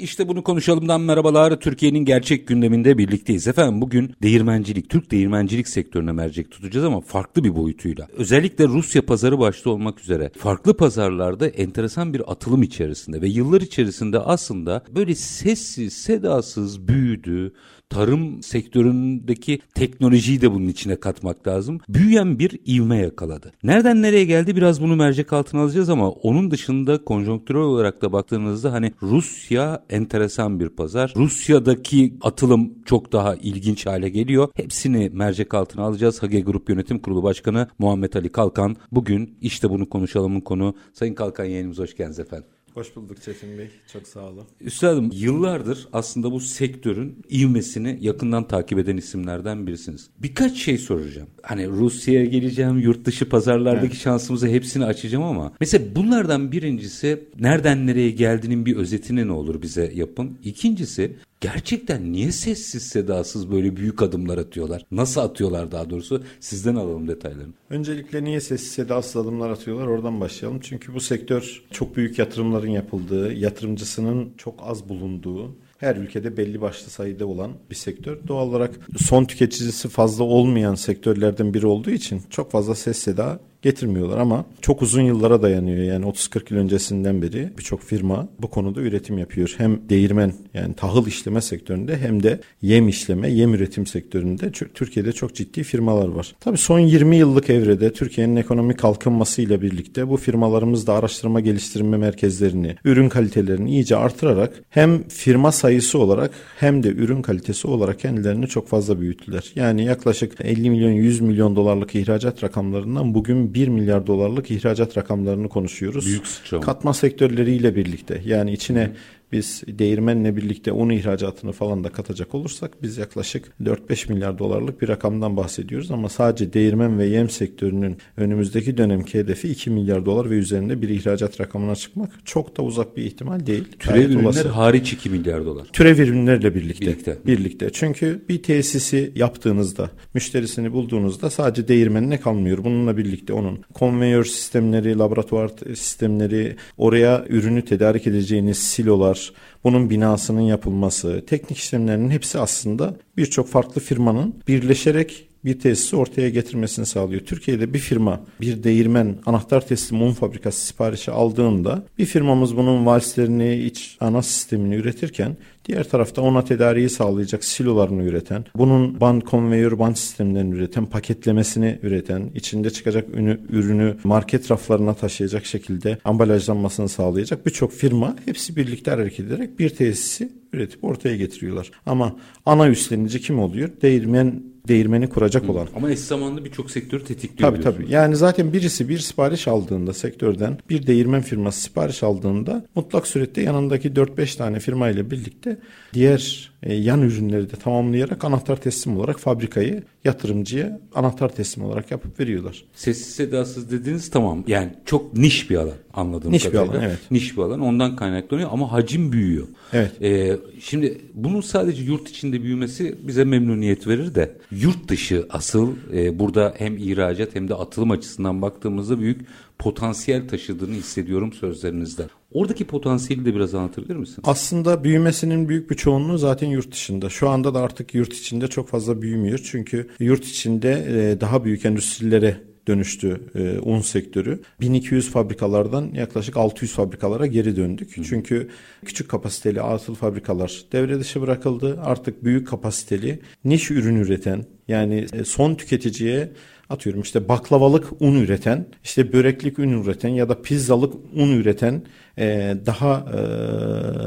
İşte bunu konuşalımdan merhabalar. Türkiye'nin gerçek gündeminde birlikteyiz. Efendim bugün değirmencilik, Türk değirmencilik sektörüne mercek tutacağız ama farklı bir boyutuyla. Özellikle Rusya pazarı başta olmak üzere farklı pazarlarda enteresan bir atılım içerisinde ve yıllar içerisinde aslında böyle sessiz, sedasız büyüdü, tarım sektöründeki teknolojiyi de bunun içine katmak lazım. Büyüyen bir ivme yakaladı. Nereden nereye geldi biraz bunu mercek altına alacağız ama onun dışında konjonktürel olarak da baktığınızda hani Rusya enteresan bir pazar. Rusya'daki atılım çok daha ilginç hale geliyor. Hepsini mercek altına alacağız. Hage Grup Yönetim Kurulu Başkanı Muhammed Ali Kalkan bugün işte bunu konuşalımın konu. Sayın Kalkan yayınımıza hoş geldiniz efendim. Hoş bulduk Çetin Bey. Çok sağ olun. Üstadım yıllardır aslında bu sektörün ivmesini yakından takip eden isimlerden birisiniz. Birkaç şey soracağım. Hani Rusya'ya geleceğim, yurt dışı pazarlardaki evet. şansımızı hepsini açacağım ama mesela bunlardan birincisi nereden nereye geldiğinin bir özetini ne olur bize yapın. İkincisi gerçekten niye sessiz sedasız böyle büyük adımlar atıyorlar? Nasıl atıyorlar daha doğrusu? Sizden alalım detaylarını. Öncelikle niye sessiz sedasız adımlar atıyorlar? Oradan başlayalım. Çünkü bu sektör çok büyük yatırımların yapıldığı, yatırımcısının çok az bulunduğu, her ülkede belli başlı sayıda olan bir sektör. Doğal olarak son tüketicisi fazla olmayan sektörlerden biri olduğu için çok fazla ses seda getirmiyorlar ama çok uzun yıllara dayanıyor. Yani 30-40 yıl öncesinden beri birçok firma bu konuda üretim yapıyor. Hem değirmen yani tahıl işleme sektöründe hem de yem işleme, yem üretim sektöründe Türkiye'de çok ciddi firmalar var. Tabii son 20 yıllık evrede Türkiye'nin ekonomik kalkınmasıyla birlikte bu firmalarımız da araştırma geliştirme merkezlerini, ürün kalitelerini iyice artırarak hem firma sayısı olarak hem de ürün kalitesi olarak kendilerini çok fazla büyüttüler. Yani yaklaşık 50 milyon 100 milyon dolarlık ihracat rakamlarından bugün 1 milyar dolarlık ihracat rakamlarını konuşuyoruz. Büyük sıçrama. Katma sektörleriyle birlikte yani içine. Biz değirmenle birlikte un ihracatını falan da katacak olursak biz yaklaşık 4-5 milyar dolarlık bir rakamdan bahsediyoruz ama sadece değirmen ve yem sektörünün önümüzdeki dönemki hedefi 2 milyar dolar ve üzerinde bir ihracat rakamına çıkmak çok da uzak bir ihtimal değil. Türev ürünler olası. hariç 2 milyar dolar. Türev ürünlerle birlikte. Birlikte. Birlikte. Çünkü bir tesisi yaptığınızda, müşterisini bulduğunuzda sadece değirmenine kalmıyor. Bununla birlikte onun konveyör sistemleri, laboratuvar sistemleri, oraya ürünü tedarik edeceğiniz silolar, bunun binasının yapılması, teknik işlemlerinin hepsi aslında birçok farklı firmanın birleşerek bir tesisi ortaya getirmesini sağlıyor. Türkiye'de bir firma bir değirmen anahtar teslim un fabrikası siparişi aldığında bir firmamız bunun valslerini, iç ana sistemini üretirken diğer tarafta ona tedariği sağlayacak silolarını üreten, bunun band konveyör band sistemlerini üreten, paketlemesini üreten, içinde çıkacak ürünü, ürünü market raflarına taşıyacak şekilde ambalajlanmasını sağlayacak birçok firma hepsi birlikte hareket ederek bir tesisi üretip ortaya getiriyorlar. Ama ana üstlenici kim oluyor? Değirmen değirmeni kuracak Hı. olan. Ama eş zamanlı birçok sektörü tetikliyor. Tabii tabii. Yani zaten birisi bir sipariş aldığında sektörden bir değirmen firması sipariş aldığında mutlak surette yanındaki 4-5 tane firma ile birlikte diğer e, yan ürünleri de tamamlayarak anahtar teslim olarak fabrikayı yatırımcıya anahtar teslim olarak yapıp veriyorlar. Sessiz sedasız dediğiniz tamam. Yani çok niş bir alan anladığım niş kadarıyla. bir alan evet. Niş bir alan ondan kaynaklanıyor ama hacim büyüyor. Evet. Ee, şimdi bunun sadece yurt içinde büyümesi bize memnuniyet verir de yurt dışı asıl e, burada hem ihracat hem de atılım açısından baktığımızda büyük potansiyel taşıdığını hissediyorum sözlerinizden. Oradaki potansiyeli de biraz anlatabilir misiniz? Aslında büyümesinin büyük bir çoğunluğu zaten yurt dışında. Şu anda da artık yurt içinde çok fazla büyümüyor. Çünkü yurt içinde e, daha büyük endüstrilere dönüştü e, un sektörü. 1200 fabrikalardan yaklaşık 600 fabrikalara geri döndük. Hı. Çünkü küçük kapasiteli atıl fabrikalar devre dışı bırakıldı. Artık büyük kapasiteli niş ürün üreten yani e, son tüketiciye atıyorum işte baklavalık un üreten, işte böreklik un üreten ya da pizzalık un üreten e, daha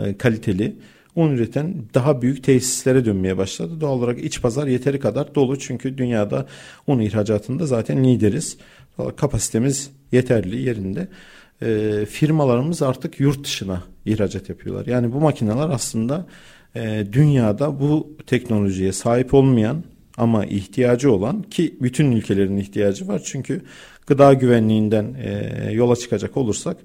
e, kaliteli un üreten daha büyük tesislere dönmeye başladı. Doğal olarak iç pazar yeteri kadar dolu çünkü dünyada un ihracatında zaten lideriz. Kapasitemiz yeterli yerinde. E, firmalarımız artık yurt dışına ihracat yapıyorlar. Yani bu makineler aslında e, dünyada bu teknolojiye sahip olmayan ama ihtiyacı olan ki bütün ülkelerin ihtiyacı var çünkü gıda güvenliğinden e, yola çıkacak olursak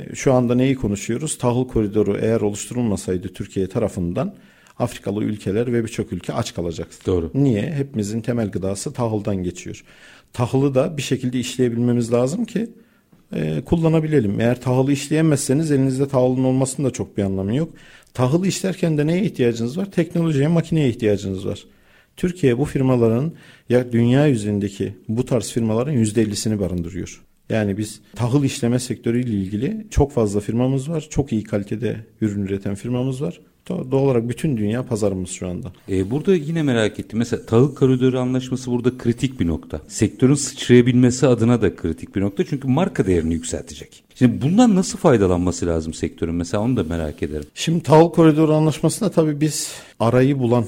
e, şu anda neyi konuşuyoruz? Tahıl koridoru eğer oluşturulmasaydı Türkiye tarafından Afrikalı ülkeler ve birçok ülke aç kalacaktı. Doğru. Niye? Hepimizin temel gıdası tahıldan geçiyor. Tahılı da bir şekilde işleyebilmemiz lazım ki e, kullanabilelim. Eğer tahılı işleyemezseniz elinizde tahılın olmasının da çok bir anlamı yok. Tahılı işlerken de neye ihtiyacınız var? Teknolojiye, makineye ihtiyacınız var. Türkiye bu firmaların ya dünya yüzündeki bu tarz firmaların %50'sini barındırıyor. Yani biz tahıl işleme sektörüyle ilgili çok fazla firmamız var. Çok iyi kalitede ürün üreten firmamız var. Doğal olarak bütün dünya pazarımız şu anda. Ee, burada yine merak ettim. Mesela tahıl koridoru anlaşması burada kritik bir nokta. Sektörün sıçrayabilmesi adına da kritik bir nokta. Çünkü marka değerini yükseltecek. Şimdi bundan nasıl faydalanması lazım sektörün? Mesela onu da merak ederim. Şimdi tahıl koridoru anlaşmasında tabii biz arayı bulan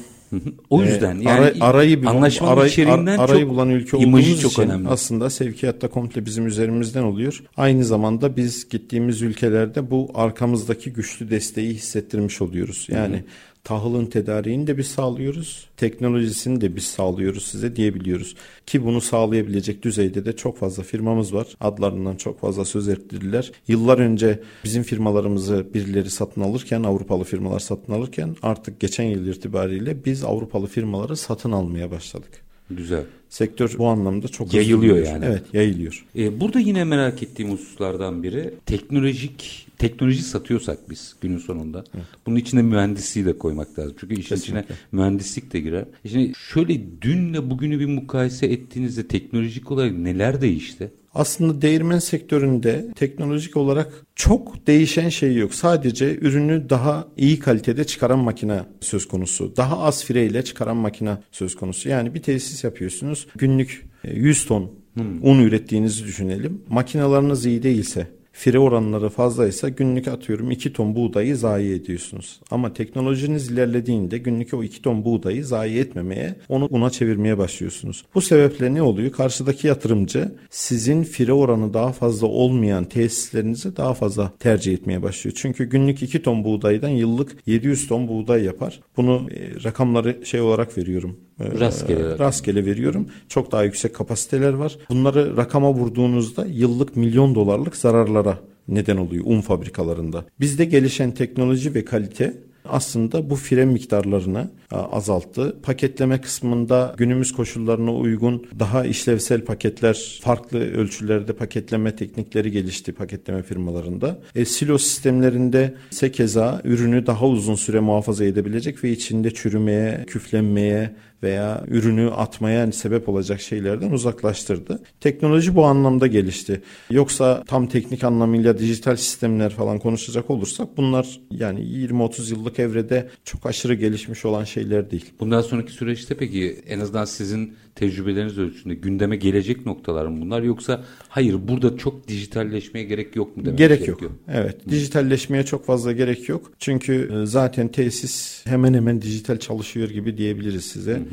o yüzden yani ara, arayı anlaşmanın aray, içeriğinden arayı çok bulan ülke olduğumuz çok önemli. aslında sevkiyatta komple bizim üzerimizden oluyor. Aynı zamanda biz gittiğimiz ülkelerde bu arkamızdaki güçlü desteği hissettirmiş oluyoruz. Yani Hı-hı tahılın tedariğini de biz sağlıyoruz. Teknolojisini de biz sağlıyoruz size diyebiliyoruz. Ki bunu sağlayabilecek düzeyde de çok fazla firmamız var. Adlarından çok fazla söz ettirdiler. Yıllar önce bizim firmalarımızı birileri satın alırken, Avrupalı firmalar satın alırken artık geçen yıl itibariyle biz Avrupalı firmaları satın almaya başladık. Güzel. Sektör bu anlamda çok yayılıyor yani. Evet, yayılıyor. Ee, burada yine merak ettiğim hususlardan biri teknolojik teknoloji satıyorsak biz günün sonunda evet. bunun içine mühendisliği de koymak lazım. Çünkü işin Kesinlikle. içine mühendislik de girer. E şimdi şöyle dünle bugünü bir mukayese ettiğinizde teknolojik olarak neler değişti? Aslında değirmen sektöründe teknolojik olarak çok değişen şey yok. Sadece ürünü daha iyi kalitede çıkaran makine söz konusu. Daha az fireyle çıkaran makine söz konusu. Yani bir tesis yapıyorsunuz. Günlük 100 ton hmm. un ürettiğinizi düşünelim. Makinalarınız iyi değilse fire oranları fazlaysa günlük atıyorum 2 ton buğdayı zayi ediyorsunuz. Ama teknolojiniz ilerlediğinde günlük o 2 ton buğdayı zayi etmemeye onu una çevirmeye başlıyorsunuz. Bu sebeple ne oluyor? Karşıdaki yatırımcı sizin fire oranı daha fazla olmayan tesislerinizi daha fazla tercih etmeye başlıyor. Çünkü günlük 2 ton buğdaydan yıllık 700 ton buğday yapar. Bunu e, rakamları şey olarak veriyorum. E, rastgele. rastgele veriyorum. Çok daha yüksek kapasiteler var. Bunları rakama vurduğunuzda yıllık milyon dolarlık zararlara neden oluyor un fabrikalarında. Bizde gelişen teknoloji ve kalite aslında bu fire miktarlarını azalttı. Paketleme kısmında günümüz koşullarına uygun daha işlevsel paketler, farklı ölçülerde paketleme teknikleri gelişti paketleme firmalarında. E, silo sistemlerinde sekeza ürünü daha uzun süre muhafaza edebilecek ve içinde çürümeye, küflenmeye veya ürünü atmaya sebep olacak şeylerden uzaklaştırdı. Teknoloji bu anlamda gelişti. Yoksa tam teknik anlamıyla dijital sistemler falan konuşacak olursak bunlar yani 20-30 yıllık evrede çok aşırı gelişmiş olan şeyler değil. Bundan sonraki süreçte peki en azından sizin tecrübeleriniz ölçüsünde gündeme gelecek noktalar mı bunlar yoksa hayır burada çok dijitalleşmeye gerek yok mu demek gerek gerekiyor? yok. Evet. Hı. Dijitalleşmeye çok fazla gerek yok. Çünkü e, zaten tesis hemen hemen dijital çalışıyor gibi diyebiliriz size. Hı hı.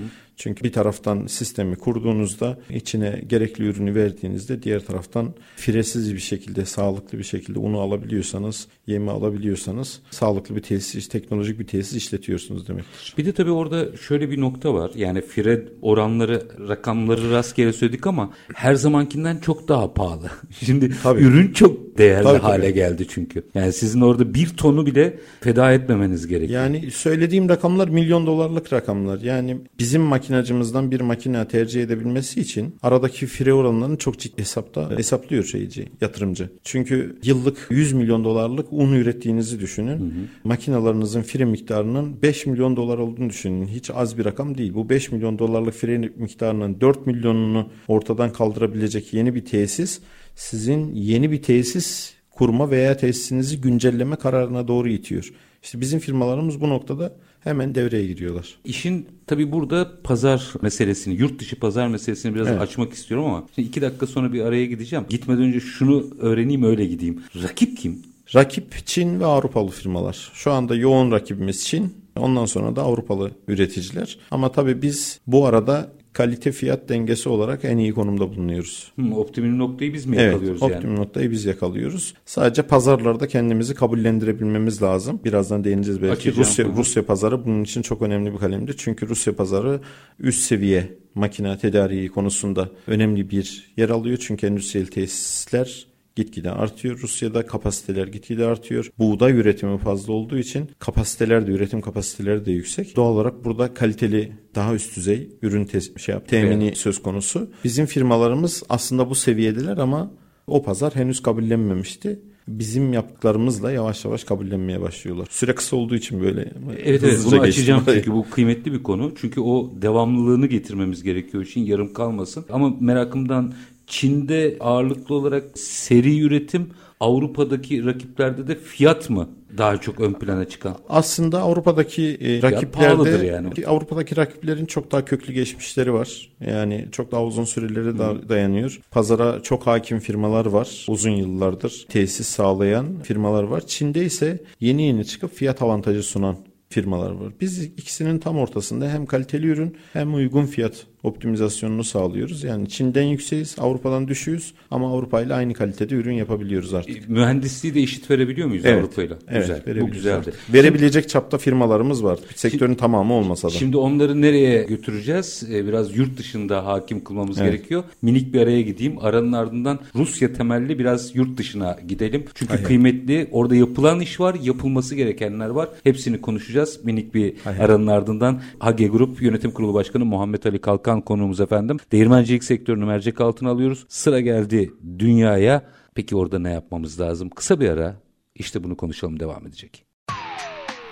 Çünkü bir taraftan sistemi kurduğunuzda içine gerekli ürünü verdiğinizde diğer taraftan firesiz bir şekilde sağlıklı bir şekilde unu alabiliyorsanız yemi alabiliyorsanız sağlıklı bir tesis teknolojik bir tesis işletiyorsunuz demektir. Bir de tabii orada şöyle bir nokta var yani fire oranları rakamları rastgele söyledik ama her zamankinden çok daha pahalı. Şimdi tabii. ürün çok değerli tabii, hale tabii. geldi çünkü. Yani sizin orada bir tonu bile feda etmemeniz gerekiyor. Yani söylediğim rakamlar milyon dolarlık rakamlar. Yani bizim makinacımızdan bir makine tercih edebilmesi için aradaki fire oranlarını çok ciddi hesapta hesaplıyor şeyci, yatırımcı. Çünkü yıllık 100 milyon dolarlık un ürettiğinizi düşünün. Hı hı. Makinalarınızın fire miktarının 5 milyon dolar olduğunu düşünün. Hiç az bir rakam değil. Bu 5 milyon dolarlık fire miktarının 4 milyonunu ortadan kaldırabilecek yeni bir tesis sizin yeni bir tesis kurma veya tesisinizi güncelleme kararına doğru itiyor. İşte bizim firmalarımız bu noktada hemen devreye giriyorlar. İşin tabi burada pazar meselesini, yurt dışı pazar meselesini biraz evet. açmak istiyorum ama şimdi iki dakika sonra bir araya gideceğim. Gitmeden önce şunu öğreneyim öyle gideyim. Rakip kim? Rakip Çin ve Avrupalı firmalar. Şu anda yoğun rakibimiz Çin. Ondan sonra da Avrupalı üreticiler. Ama tabii biz bu arada kalite fiyat dengesi olarak en iyi konumda bulunuyoruz. Hmm, optimum noktayı biz mi evet, yakalıyoruz yani? optimum noktayı biz yakalıyoruz. Sadece pazarlarda kendimizi kabullendirebilmemiz lazım. Birazdan değineceğiz belki. Açacağım. Rusya Rusya pazarı bunun için çok önemli bir kalemdir. Çünkü Rusya pazarı üst seviye makine tedariği konusunda önemli bir yer alıyor. Çünkü endüstriyel tesisler gitgide artıyor. Rusya'da kapasiteler gitgide artıyor. Buğday üretimi fazla olduğu için kapasiteler de üretim kapasiteleri de yüksek. Doğal olarak burada kaliteli daha üst düzey ürün tes- şey yap, temini evet. söz konusu. Bizim firmalarımız aslında bu seviyedeler ama o pazar henüz kabullenmemişti bizim yaptıklarımızla yavaş yavaş kabullenmeye başlıyorlar. Süre kısa olduğu için böyle Evet evet bunu açacağım çünkü bu kıymetli bir konu. Çünkü o devamlılığını getirmemiz gerekiyor için yarım kalmasın. Ama merakımdan Çin'de ağırlıklı olarak seri üretim Avrupa'daki rakiplerde de fiyat mı daha çok ön plana çıkan? Aslında Avrupa'daki e, rakiplerde yani. Avrupa'daki rakiplerin çok daha köklü geçmişleri var. Yani çok daha uzun süreleri da dayanıyor. Pazara çok hakim firmalar var. Uzun yıllardır tesis sağlayan firmalar var. Çin'de ise yeni yeni çıkıp fiyat avantajı sunan firmalar var. Biz ikisinin tam ortasında hem kaliteli ürün hem uygun fiyat optimizasyonunu sağlıyoruz. Yani Çin'den yükseğiz, Avrupa'dan düşüyoruz ama Avrupa ile aynı kalitede ürün yapabiliyoruz artık. E, mühendisliği de eşit verebiliyor muyuz evet, Avrupa ile? Evet, Güzel. Bu güzeldi. Verebilecek çapta firmalarımız var. Sektörün şimdi, tamamı olmasa da. Şimdi onları nereye götüreceğiz? Ee, biraz yurt dışında hakim kılmamız evet. gerekiyor. Minik bir araya gideyim. Aranın ardından Rusya temelli biraz yurt dışına gidelim. Çünkü Hayır. kıymetli. Orada yapılan iş var, yapılması gerekenler var. Hepsini konuşacağız. Minik bir Hayır. aranın ardından HG Grup Yönetim Kurulu Başkanı Muhammed Ali Kalkan Bakan konuğumuz efendim. Değirmencilik sektörünü mercek altına alıyoruz. Sıra geldi dünyaya. Peki orada ne yapmamız lazım? Kısa bir ara işte bunu konuşalım devam edecek.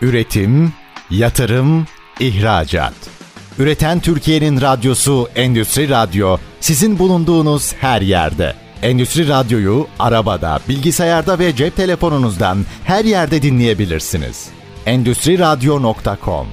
Üretim, yatırım, ihracat. Üreten Türkiye'nin radyosu Endüstri Radyo sizin bulunduğunuz her yerde. Endüstri Radyo'yu arabada, bilgisayarda ve cep telefonunuzdan her yerde dinleyebilirsiniz. Endüstri Radyo.com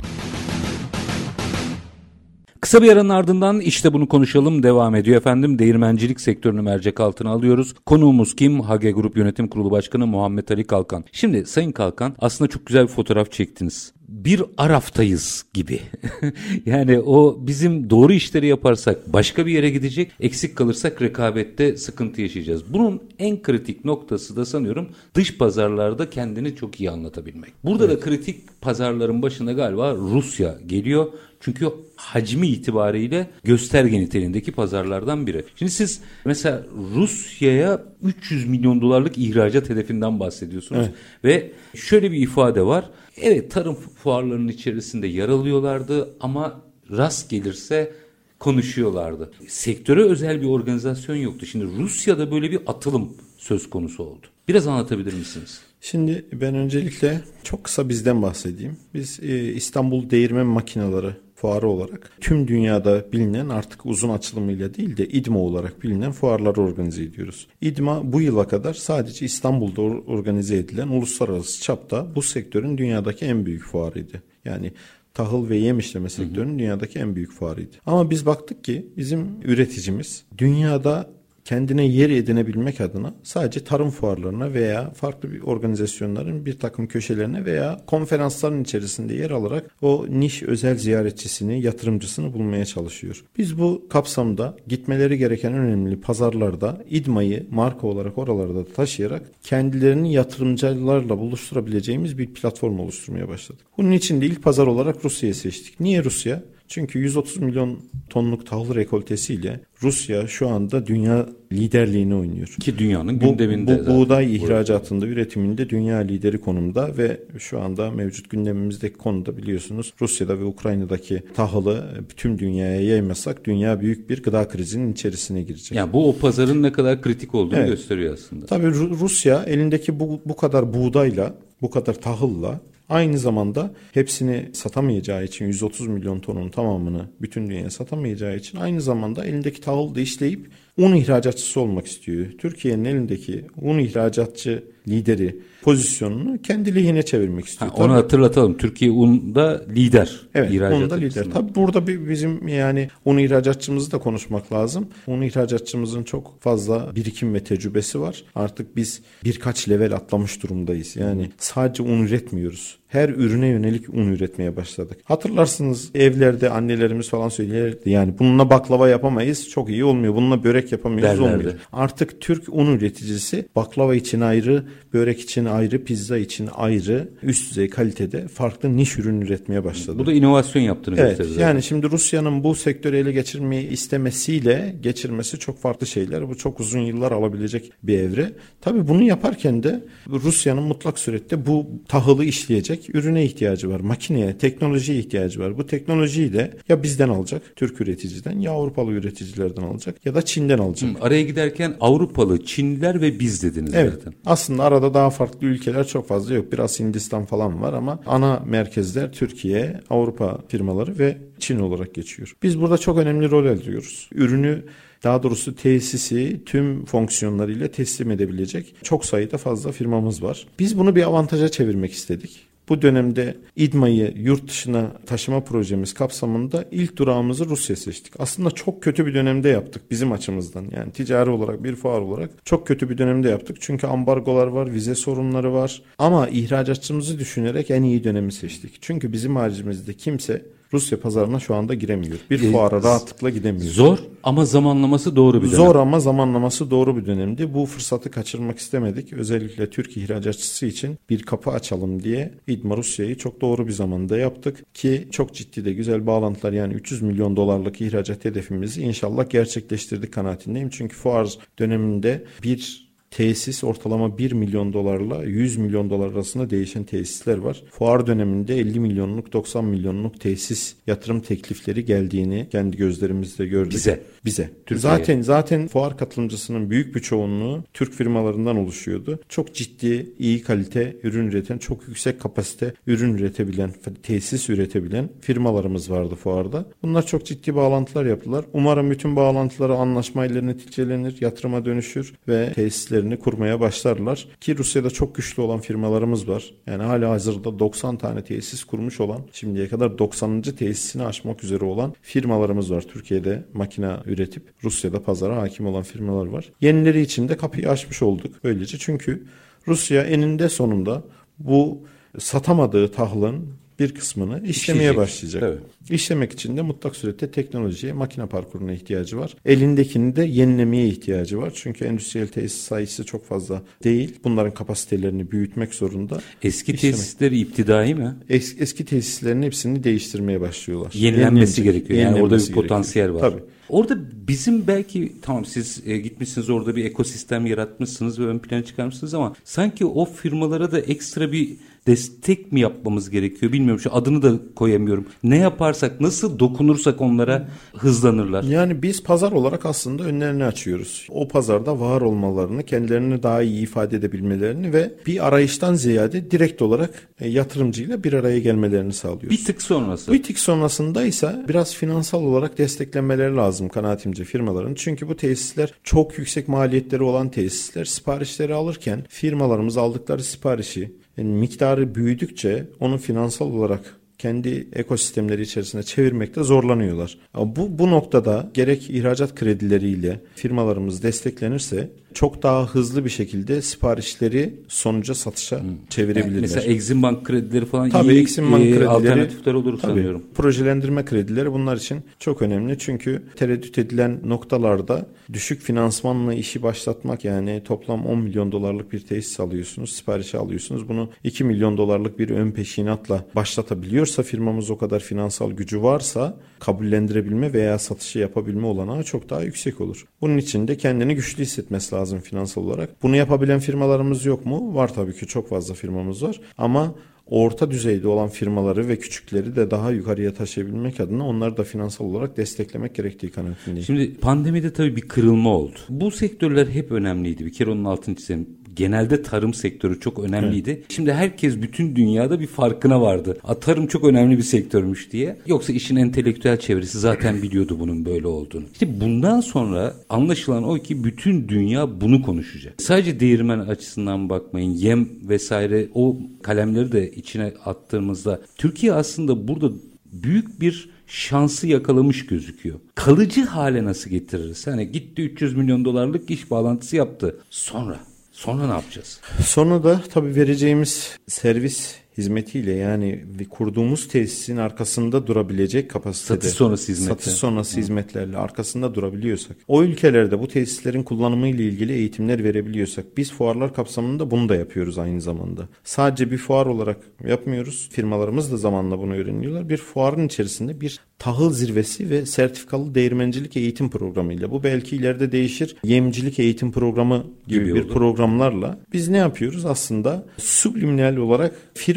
Kısa bir aranın ardından işte bunu konuşalım devam ediyor efendim. Değirmencilik sektörünü mercek altına alıyoruz. Konuğumuz kim? Hage Grup Yönetim Kurulu Başkanı Muhammed Ali Kalkan. Şimdi Sayın Kalkan aslında çok güzel bir fotoğraf çektiniz bir Araf'tayız gibi. yani o bizim doğru işleri yaparsak başka bir yere gidecek, eksik kalırsak rekabette sıkıntı yaşayacağız. Bunun en kritik noktası da sanıyorum dış pazarlarda kendini çok iyi anlatabilmek. Burada evet. da kritik pazarların başında galiba Rusya geliyor. Çünkü hacmi itibariyle gösterge niteliğindeki pazarlardan biri. Şimdi siz mesela Rusya'ya 300 milyon dolarlık ihracat hedefinden bahsediyorsunuz. Evet. Ve şöyle bir ifade var. Evet tarım fuarlarının içerisinde yer alıyorlardı ama rast gelirse konuşuyorlardı. Sektöre özel bir organizasyon yoktu. Şimdi Rusya'da böyle bir atılım söz konusu oldu. Biraz anlatabilir misiniz? Şimdi ben öncelikle çok kısa bizden bahsedeyim. Biz e, İstanbul Değirmen Makineleri fuarı olarak tüm dünyada bilinen artık uzun açılımıyla değil de İDMA olarak bilinen fuarları organize ediyoruz. İDMA bu yıla kadar sadece İstanbul'da organize edilen uluslararası çapta bu sektörün dünyadaki en büyük fuarıydı. Yani tahıl ve yem işleme sektörünün dünyadaki en büyük fuarıydı. Ama biz baktık ki bizim üreticimiz dünyada kendine yer edinebilmek adına sadece tarım fuarlarına veya farklı bir organizasyonların bir takım köşelerine veya konferansların içerisinde yer alarak o niş özel ziyaretçisini, yatırımcısını bulmaya çalışıyor. Biz bu kapsamda gitmeleri gereken önemli pazarlarda İDMA'yı marka olarak oralarda taşıyarak kendilerini yatırımcılarla buluşturabileceğimiz bir platform oluşturmaya başladık. Bunun için de ilk pazar olarak Rusya'yı seçtik. Niye Rusya? Çünkü 130 milyon tonluk tahıl rekoltesiyle Rusya şu anda dünya liderliğini oynuyor. Ki dünyanın gündeminde. Bu, bu buğday ihracatında, üretiminde dünya lideri konumda ve şu anda mevcut gündemimizdeki konuda biliyorsunuz Rusya'da ve Ukrayna'daki tahılı tüm dünyaya yaymasak dünya büyük bir gıda krizinin içerisine girecek. Yani bu o pazarın ne kadar kritik olduğunu evet. gösteriyor aslında. Tabii Rusya elindeki bu, bu kadar buğdayla, bu kadar tahılla Aynı zamanda hepsini satamayacağı için 130 milyon tonun tamamını bütün dünyaya satamayacağı için aynı zamanda elindeki tahıl da un ihracatçısı olmak istiyor. Türkiye'nin elindeki un ihracatçı lideri pozisyonunu kendi lehine çevirmek istiyor. Ha, onu hatırlatalım. Türkiye unda lider. Evet, unda lider. Tabii burada bir bizim yani un ihracatçımızı da konuşmak lazım. Un ihracatçımızın çok fazla birikim ve tecrübesi var. Artık biz birkaç level atlamış durumdayız. Yani sadece un üretmiyoruz her ürüne yönelik un üretmeye başladık. Hatırlarsınız evlerde annelerimiz falan söylerdi yani bununla baklava yapamayız çok iyi olmuyor. Bununla börek yapamıyoruz Derlerdi. olmuyor. Artık Türk un üreticisi baklava için ayrı, börek için ayrı, pizza için ayrı üst düzey kalitede farklı niş ürün üretmeye başladı. Bu da inovasyon yaptığını Evet gösterir. yani şimdi Rusya'nın bu sektörü ele geçirmeyi istemesiyle geçirmesi çok farklı şeyler. Bu çok uzun yıllar alabilecek bir evre. Tabii bunu yaparken de Rusya'nın mutlak surette bu tahılı işleyecek ürüne ihtiyacı var. Makineye, teknolojiye ihtiyacı var. Bu teknolojiyi de ya bizden alacak, Türk üreticiden ya Avrupalı üreticilerden alacak ya da Çin'den alacak. Hı, Araya giderken Avrupalı, Çinliler ve biz dediniz Evet. zaten. Aslında arada daha farklı ülkeler çok fazla yok. Biraz Hindistan falan var ama ana merkezler Türkiye, Avrupa firmaları ve Çin olarak geçiyor. Biz burada çok önemli rol alıyoruz. Ürünü daha doğrusu tesisi tüm fonksiyonlarıyla teslim edebilecek çok sayıda fazla firmamız var. Biz bunu bir avantaja çevirmek istedik. Bu dönemde İDMA'yı yurt dışına taşıma projemiz kapsamında ilk durağımızı Rusya seçtik. Aslında çok kötü bir dönemde yaptık bizim açımızdan. Yani ticari olarak bir fuar olarak çok kötü bir dönemde yaptık. Çünkü ambargolar var, vize sorunları var. Ama ihracatçımızı düşünerek en iyi dönemi seçtik. Çünkü bizim haricimizde kimse Rusya pazarına şu anda giremiyor. Bir E, fuara rahatlıkla gidemiyor. Zor ama zamanlaması doğru bir dönem. Zor ama zamanlaması doğru bir dönemdi. Bu fırsatı kaçırmak istemedik. Özellikle Türk ihracatçısı için bir kapı açalım diye İdma Rusya'yı çok doğru bir zamanda yaptık ki çok ciddi de güzel bağlantılar yani 300 milyon dolarlık ihracat hedefimizi inşallah gerçekleştirdik kanaatindeyim. Çünkü fuar döneminde bir tesis ortalama 1 milyon dolarla 100 milyon dolar arasında değişen tesisler var. Fuar döneminde 50 milyonluk 90 milyonluk tesis yatırım teklifleri geldiğini kendi gözlerimizle gördük. Bize. Bize. Türkiye'ye. Zaten zaten fuar katılımcısının büyük bir çoğunluğu Türk firmalarından oluşuyordu. Çok ciddi, iyi kalite ürün üreten, çok yüksek kapasite ürün üretebilen, tesis üretebilen firmalarımız vardı fuarda. Bunlar çok ciddi bağlantılar yaptılar. Umarım bütün bağlantıları anlaşmayla neticelenir, yatırıma dönüşür ve tesislerini kurmaya başlarlar. Ki Rusya'da çok güçlü olan firmalarımız var. Yani hala hazırda 90 tane tesis kurmuş olan, şimdiye kadar 90. tesisini açmak üzere olan firmalarımız var. Türkiye'de makine üretip Rusya'da pazara hakim olan firmalar var. Yenileri için de kapıyı açmış olduk böylece. Çünkü Rusya eninde sonunda bu satamadığı tahlın bir kısmını işlemeye İşleyecek. başlayacak. Tabii. İşlemek için de mutlak surette teknolojiye, makine parkuruna ihtiyacı var. Elindekini de yenilemeye ihtiyacı var. Çünkü endüstriyel tesis sayısı çok fazla değil. Bunların kapasitelerini büyütmek zorunda. Eski İşlemek. tesisleri iptidai mi? Es- eski tesislerin hepsini değiştirmeye başlıyorlar. Yenilenmesi Yenilenecek, gerekiyor. Yani orada bir yenilenmesi potansiyel var. Tabii. Orada bizim belki tamam siz e, gitmişsiniz orada bir ekosistem yaratmışsınız ve ön plana çıkarmışsınız ama sanki o firmalara da ekstra bir destek mi yapmamız gerekiyor bilmiyorum şu adını da koyamıyorum. Ne yaparsak nasıl dokunursak onlara hızlanırlar. Yani biz pazar olarak aslında önlerini açıyoruz. O pazarda var olmalarını, kendilerini daha iyi ifade edebilmelerini ve bir arayıştan ziyade direkt olarak e, yatırımcıyla bir araya gelmelerini sağlıyoruz. Bir tık sonrası. Bir tık sonrasında ise biraz finansal olarak desteklenmeleri lazım kanaatimce firmaların. Çünkü bu tesisler çok yüksek maliyetleri olan tesisler. Siparişleri alırken firmalarımız aldıkları siparişi miktarı büyüdükçe onu finansal olarak kendi ekosistemleri içerisinde çevirmekte zorlanıyorlar. Bu, bu noktada gerek ihracat kredileriyle firmalarımız desteklenirse çok daha hızlı bir şekilde siparişleri sonuca satışa çevirebilirler. Yani mesela Exim Bank kredileri falan Tabii iyi Exim Bank e, kredileri alternatifler olur tabii, sanıyorum. Projelendirme kredileri bunlar için çok önemli. Çünkü tereddüt edilen noktalarda düşük finansmanla işi başlatmak yani toplam 10 milyon dolarlık bir tesis alıyorsunuz, siparişi alıyorsunuz. Bunu 2 milyon dolarlık bir ön peşinatla başlatabiliyorsa firmamız o kadar finansal gücü varsa kabullendirebilme veya satışı yapabilme olanağı çok daha yüksek olur. Bunun için de kendini güçlü hissetmesi lazım finansal olarak. Bunu yapabilen firmalarımız yok mu? Var tabii ki çok fazla firmamız var ama orta düzeyde olan firmaları ve küçükleri de daha yukarıya taşıyabilmek adına onları da finansal olarak desteklemek gerektiği kanaatindeyim. Şimdi pandemide tabii bir kırılma oldu. Bu sektörler hep önemliydi. Bir kere onun altını çizelim. Genelde tarım sektörü çok önemliydi. Şimdi herkes bütün dünyada bir farkına vardı. A, tarım çok önemli bir sektörmüş diye. Yoksa işin entelektüel çevresi zaten biliyordu bunun böyle olduğunu. İşte bundan sonra anlaşılan o ki bütün dünya bunu konuşacak. Sadece değirmen açısından bakmayın. Yem vesaire o kalemleri de içine attığımızda Türkiye aslında burada büyük bir şansı yakalamış gözüküyor. Kalıcı hale nasıl getiririz? Hani gitti 300 milyon dolarlık iş bağlantısı yaptı. Sonra Sonra ne yapacağız? Sonra da tabii vereceğimiz servis hizmetiyle yani kurduğumuz tesisin arkasında durabilecek kapasitede satış sonrası hizmetler. Satış sonrası Hı. hizmetlerle arkasında durabiliyorsak o ülkelerde bu tesislerin kullanımı ile ilgili eğitimler verebiliyorsak biz fuarlar kapsamında bunu da yapıyoruz aynı zamanda. Sadece bir fuar olarak yapmıyoruz. Firmalarımız da zamanla bunu öğreniyorlar. Bir fuarın içerisinde bir tahıl zirvesi ve sertifikalı değirmencilik eğitim programıyla. Bu belki ileride değişir. Yemcilik eğitim programı gibi, gibi bir programlarla biz ne yapıyoruz? Aslında subliminal olarak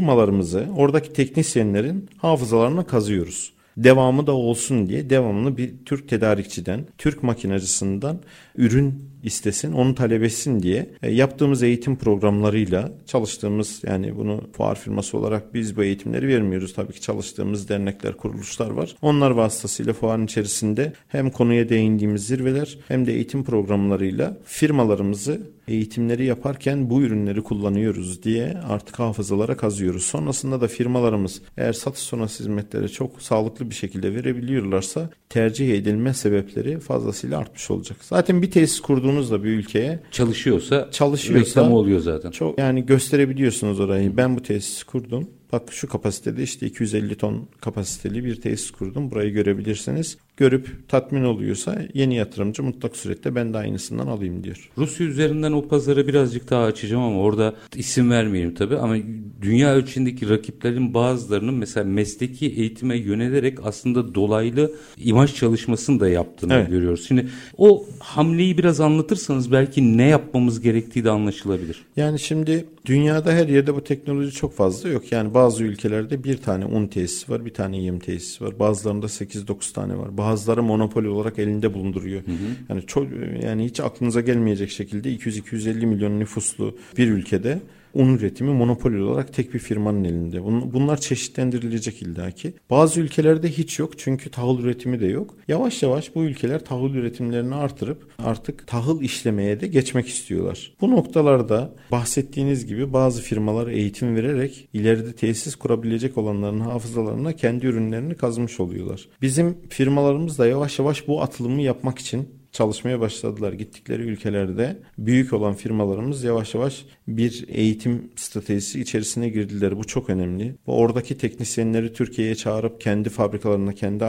firmalarımızı, oradaki teknisyenlerin hafızalarına kazıyoruz. Devamı da olsun diye devamını bir Türk tedarikçiden, Türk makinacısından ürün istesin, onu talep etsin diye e, yaptığımız eğitim programlarıyla çalıştığımız yani bunu fuar firması olarak biz bu eğitimleri vermiyoruz. Tabii ki çalıştığımız dernekler, kuruluşlar var. Onlar vasıtasıyla fuarın içerisinde hem konuya değindiğimiz zirveler hem de eğitim programlarıyla firmalarımızı eğitimleri yaparken bu ürünleri kullanıyoruz diye artık hafızalara kazıyoruz. Sonrasında da firmalarımız eğer satış sonrası hizmetleri çok sağlıklı bir şekilde verebiliyorlarsa tercih edilme sebepleri fazlasıyla artmış olacak. Zaten bir tesis kurduğunuzda bir ülkeye çalışıyorsa çalışıyorsa reklamı oluyor zaten. Çok yani gösterebiliyorsunuz orayı. Ben bu tesisi kurdum. Bak şu kapasitede işte 250 ton kapasiteli bir tesis kurdum. Burayı görebilirsiniz görüp tatmin oluyorsa yeni yatırımcı mutlak surette ben de aynısından alayım diyor. Rusya üzerinden o pazarı birazcık daha açacağım ama orada isim vermeyeyim tabii ama dünya ölçeğindeki rakiplerin bazılarının mesela mesleki eğitime yönelerek aslında dolaylı imaj çalışmasını da yaptığını evet. görüyoruz. Şimdi o hamleyi biraz anlatırsanız belki ne yapmamız gerektiği de anlaşılabilir. Yani şimdi dünyada her yerde bu teknoloji çok fazla yok. Yani bazı ülkelerde bir tane un tesisi var, bir tane yem tesisi var. Bazılarında 8-9 tane var. Bazı bazıları monopoli olarak elinde bulunduruyor. Hı hı. Yani çok yani hiç aklınıza gelmeyecek şekilde 200-250 milyon nüfuslu bir ülkede un üretimi monopoli olarak tek bir firmanın elinde. Bunlar çeşitlendirilecek illaki. Bazı ülkelerde hiç yok çünkü tahıl üretimi de yok. Yavaş yavaş bu ülkeler tahıl üretimlerini artırıp artık tahıl işlemeye de geçmek istiyorlar. Bu noktalarda bahsettiğiniz gibi bazı firmalar eğitim vererek ileride tesis kurabilecek olanların hafızalarına kendi ürünlerini kazmış oluyorlar. Bizim firmalarımız da yavaş yavaş bu atılımı yapmak için çalışmaya başladılar. Gittikleri ülkelerde büyük olan firmalarımız yavaş yavaş bir eğitim stratejisi içerisine girdiler. Bu çok önemli. Bu oradaki teknisyenleri Türkiye'ye çağırıp kendi fabrikalarına, kendi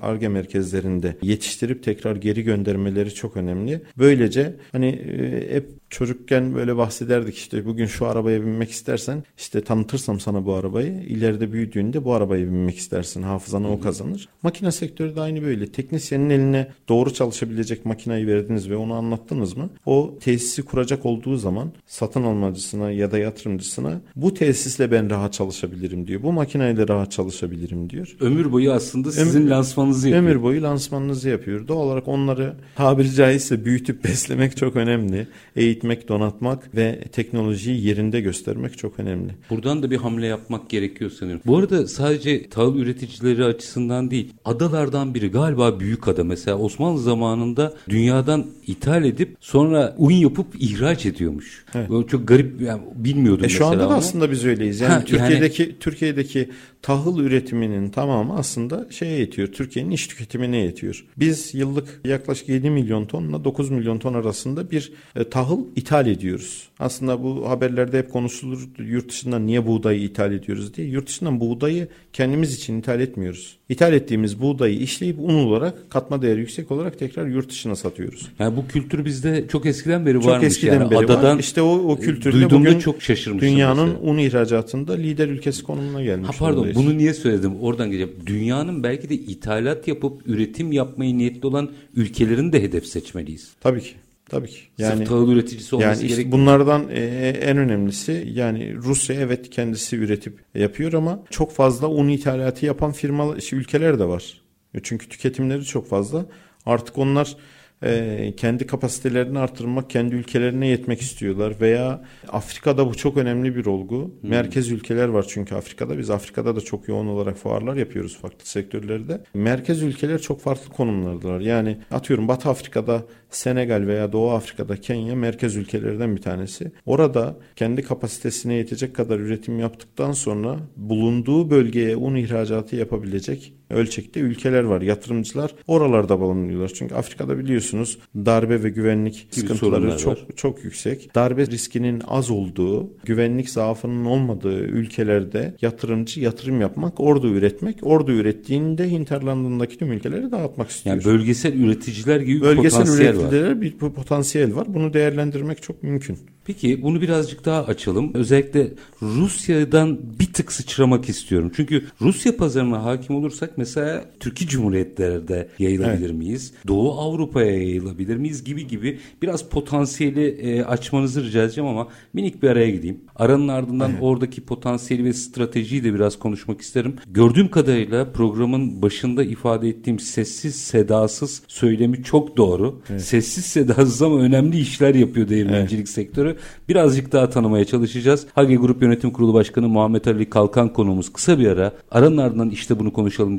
ARGE merkezlerinde yetiştirip tekrar geri göndermeleri çok önemli. Böylece hani e, hep çocukken böyle bahsederdik işte bugün şu arabaya binmek istersen işte tanıtırsam sana bu arabayı ileride büyüdüğünde bu arabaya binmek istersin hafızanı o kazanır. Makine sektörü de aynı böyle teknisyenin eline doğru çalışabilecek makineyi verdiniz ve onu anlattınız mı o tesisi kuracak olduğu zaman satın almacısına ya da yatırımcısına bu tesisle ben rahat çalışabilirim diyor. Bu makineyle rahat çalışabilirim diyor. Ömür boyu aslında sizin ömür, lansmanınızı yapıyor. Ömür boyu lansmanınızı yapıyor. Doğal olarak onları tabiri caizse büyütüp beslemek çok önemli. Eğitmek, donatmak ve teknolojiyi yerinde göstermek çok önemli. Buradan da bir hamle yapmak gerekiyor sanıyorum. Bu arada sadece tahıl üreticileri açısından değil, adalardan biri galiba büyük ada. Mesela Osmanlı zamanında dünyadan ithal edip sonra un yapıp ihraç ediyormuş. Evet. Böyle çok garip yani bilmiyordum e şu anda da aslında biz öyleyiz. Yani ha, Türkiye'deki yani... Türkiye'deki tahıl üretiminin tamamı aslında şeye yetiyor. Türkiye'nin iş tüketimine yetiyor. Biz yıllık yaklaşık 7 milyon tonla 9 milyon ton arasında bir e, tahıl ithal ediyoruz. Aslında bu haberlerde hep konuşulur yurt dışından niye buğdayı ithal ediyoruz diye. Yurt dışından buğdayı kendimiz için ithal etmiyoruz. İthal ettiğimiz buğdayı işleyip un olarak katma değeri yüksek olarak tekrar yurt dışına satıyoruz. Yani bu kültür bizde çok eskiden beri çok varmış. Çok eskiden yani. beri Adadan var. İşte o, o kültürde bugün çok dünyanın mesela. un ihracatında lider ülkesi konumuna gelmiş. Ha pardon oradayız. bunu niye söyledim oradan geleceğim. Dünyanın belki de ithalat yapıp üretim yapmayı niyetli olan ülkelerin de hedef seçmeliyiz. Tabii ki. Tabii ki. Yani, Sırf tahıl üreticisi olması yani işte bunlardan e, en önemlisi yani Rusya evet kendisi üretip yapıyor ama çok fazla un ithalatı yapan firma ülkeler de var. Çünkü tüketimleri çok fazla. Artık onlar e, kendi kapasitelerini artırmak, kendi ülkelerine yetmek istiyorlar veya Afrika'da bu çok önemli bir olgu. Hmm. Merkez ülkeler var çünkü Afrika'da. Biz Afrika'da da çok yoğun olarak fuarlar yapıyoruz farklı sektörlerde. Merkez ülkeler çok farklı konumlardalar. Yani atıyorum Batı Afrika'da Senegal veya Doğu Afrika'da Kenya merkez ülkelerden bir tanesi. Orada kendi kapasitesine yetecek kadar üretim yaptıktan sonra bulunduğu bölgeye un ihracatı yapabilecek ölçekte ülkeler var. Yatırımcılar oralarda bulunuyorlar. Çünkü Afrika'da biliyorsunuz darbe ve güvenlik sıkıntıları çok var. çok yüksek. Darbe riskinin az olduğu, güvenlik zaafının olmadığı ülkelerde yatırımcı yatırım yapmak, orada üretmek, orada ürettiğinde hinterlandındaki tüm ülkeleri dağıtmak istiyor. Yani bölgesel üreticiler gibi bölgesel bir potansiyel var. Bölgesel bir potansiyel var. Bunu değerlendirmek çok mümkün. Peki bunu birazcık daha açalım. Özellikle Rusya'dan bir tık sıçramak istiyorum. Çünkü Rusya pazarına hakim olursak mesela Türkiye Cumhuriyetlerde yayılabilir evet. miyiz? Doğu Avrupa'ya yayılabilir miyiz gibi gibi biraz potansiyeli e, açmanızı rica edeceğim ama minik bir araya gideyim. Aranın ardından evet. oradaki potansiyeli ve stratejiyi de biraz konuşmak isterim. Gördüğüm kadarıyla programın başında ifade ettiğim sessiz sedasız söylemi çok doğru. Evet. Sessiz sedasız ama önemli işler yapıyor değirmencilik evet. sektörü birazcık daha tanımaya çalışacağız. Hage Grup Yönetim Kurulu Başkanı Muhammed Ali Kalkan konuğumuz kısa bir ara. Aranın ardından işte bunu konuşalım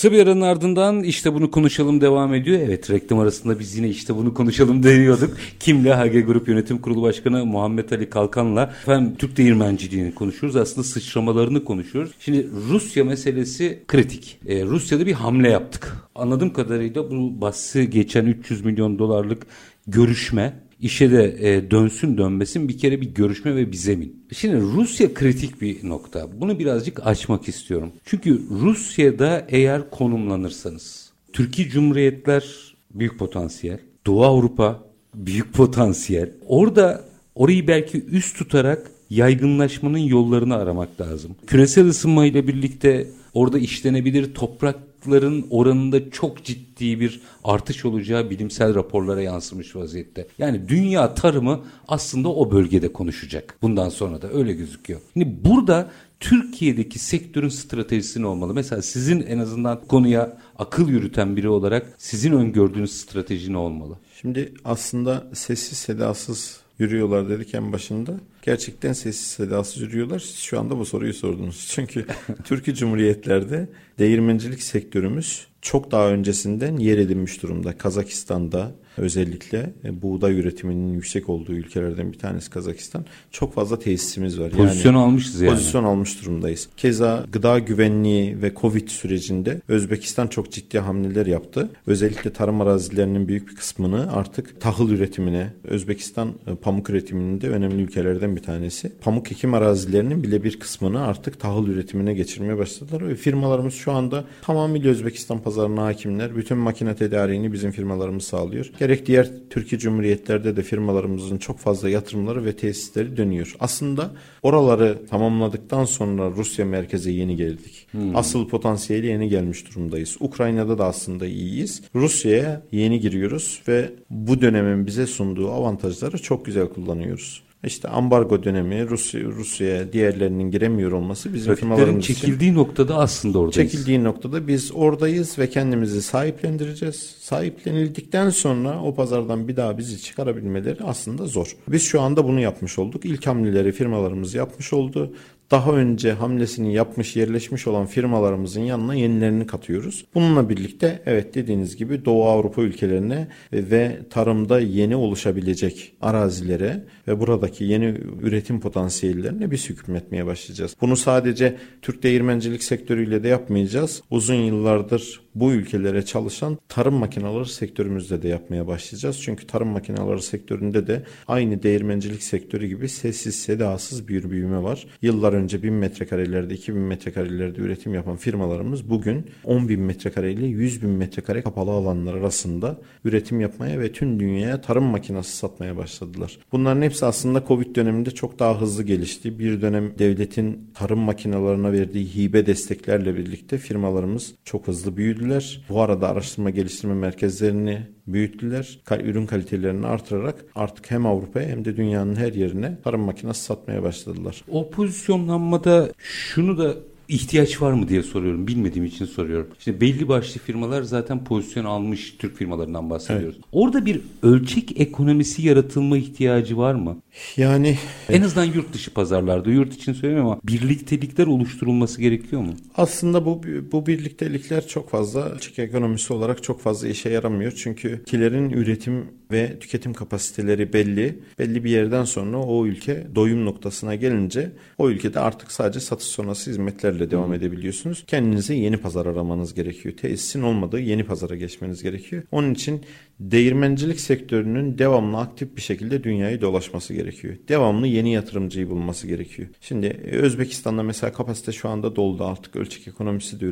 Kısa bir aranın ardından işte bunu konuşalım devam ediyor. Evet reklam arasında biz yine işte bunu konuşalım deniyorduk. Kimle? HG Grup Yönetim Kurulu Başkanı Muhammed Ali Kalkan'la efendim Türk değirmenciliğini konuşuyoruz. Aslında sıçramalarını konuşuyoruz. Şimdi Rusya meselesi kritik. Ee, Rusya'da bir hamle yaptık. Anladığım kadarıyla bu bahsi geçen 300 milyon dolarlık görüşme işe de e, dönsün dönmesin bir kere bir görüşme ve bir zemin. Şimdi Rusya kritik bir nokta. Bunu birazcık açmak istiyorum. Çünkü Rusya'da eğer konumlanırsanız Türkiye Cumhuriyetler büyük potansiyel. Doğu Avrupa büyük potansiyel. Orada orayı belki üst tutarak yaygınlaşmanın yollarını aramak lazım. Küresel ısınma ile birlikte orada işlenebilir toprak hastalıkların oranında çok ciddi bir artış olacağı bilimsel raporlara yansımış vaziyette. Yani dünya tarımı aslında o bölgede konuşacak. Bundan sonra da öyle gözüküyor. Şimdi burada Türkiye'deki sektörün stratejisi ne olmalı? Mesela sizin en azından konuya akıl yürüten biri olarak sizin öngördüğünüz strateji ne olmalı? Şimdi aslında sessiz sedasız yürüyorlar dedik en başında. Gerçekten sessiz sedasız yürüyorlar. Siz şu anda bu soruyu sordunuz. Çünkü Türkiye Cumhuriyetlerde değirmencilik sektörümüz çok daha öncesinden yer edinmiş durumda. Kazakistan'da, özellikle e, buğday üretiminin yüksek olduğu ülkelerden bir tanesi Kazakistan. Çok fazla tesisimiz var. Pozisyon yani, almışız yani. Pozisyon almış durumdayız. Keza gıda güvenliği ve Covid sürecinde Özbekistan çok ciddi hamleler yaptı. Özellikle tarım arazilerinin büyük bir kısmını artık tahıl üretimine, Özbekistan e, pamuk üretiminin de önemli ülkelerden bir tanesi. Pamuk ekim arazilerinin bile bir kısmını artık tahıl üretimine geçirmeye başladılar ve firmalarımız şu anda tamamıyla Özbekistan pazarına hakimler. Bütün makine tedariğini bizim firmalarımız sağlıyor. Gerek diğer Türkiye Cumhuriyetlerde de firmalarımızın çok fazla yatırımları ve tesisleri dönüyor. Aslında oraları tamamladıktan sonra Rusya merkeze yeni geldik. Hmm. Asıl potansiyeli yeni gelmiş durumdayız. Ukrayna'da da aslında iyiyiz. Rusya'ya yeni giriyoruz ve bu dönemin bize sunduğu avantajları çok güzel kullanıyoruz. İşte ambargo dönemi Rusya Rusya'ya diğerlerinin giremiyor olması bizim firmalarımız çekildiği için, noktada aslında oradayız. Çekildiği noktada biz oradayız ve kendimizi sahiplendireceğiz. Sahiplenildikten sonra o pazardan bir daha bizi çıkarabilmeleri aslında zor. Biz şu anda bunu yapmış olduk. İlk hamleleri firmalarımız yapmış oldu daha önce hamlesini yapmış, yerleşmiş olan firmalarımızın yanına yenilerini katıyoruz. Bununla birlikte evet dediğiniz gibi Doğu Avrupa ülkelerine ve tarımda yeni oluşabilecek arazilere ve buradaki yeni üretim potansiyellerine biz hükmetmeye başlayacağız. Bunu sadece Türk değirmencilik sektörüyle de yapmayacağız. Uzun yıllardır bu ülkelere çalışan tarım makineleri sektörümüzde de yapmaya başlayacağız. Çünkü tarım makineleri sektöründe de aynı değirmencilik sektörü gibi sessiz sedasız bir büyüme var. Yıllar önce 1000 metrekarelerde 2000 metrekarelerde üretim yapan firmalarımız bugün 10 bin metrekare ile 100 bin metrekare kapalı alanlar arasında üretim yapmaya ve tüm dünyaya tarım makinesi satmaya başladılar. Bunların hepsi aslında Covid döneminde çok daha hızlı gelişti. Bir dönem devletin tarım makinelerine verdiği hibe desteklerle birlikte firmalarımız çok hızlı büyüdüler. Bu arada araştırma geliştirme merkezlerini büyüttüler. Ürün kalitelerini artırarak artık hem Avrupa'ya hem de dünyanın her yerine tarım makinesi satmaya başladılar. O pozisyonlanmada şunu da ihtiyaç var mı diye soruyorum. Bilmediğim için soruyorum. İşte belli başlı firmalar zaten pozisyon almış Türk firmalarından bahsediyoruz. Evet. Orada bir ölçek ekonomisi yaratılma ihtiyacı var mı? Yani en azından yurt dışı pazarlarda, yurt için söylemiyorum ama birliktelikler oluşturulması gerekiyor mu? Aslında bu bu birliktelikler çok fazla ölçek ekonomisi olarak çok fazla işe yaramıyor. Çünkü kilerin üretim ve tüketim kapasiteleri belli. Belli bir yerden sonra o ülke doyum noktasına gelince o ülkede artık sadece satış sonrası hizmetlerle devam edebiliyorsunuz. Kendinize yeni pazar aramanız gerekiyor. Tesisin olmadığı yeni pazara geçmeniz gerekiyor. Onun için değirmencilik sektörünün devamlı aktif bir şekilde dünyayı dolaşması gerekiyor. Devamlı yeni yatırımcıyı bulması gerekiyor. Şimdi e, Özbekistan'da mesela kapasite şu anda doldu artık ölçek ekonomisi de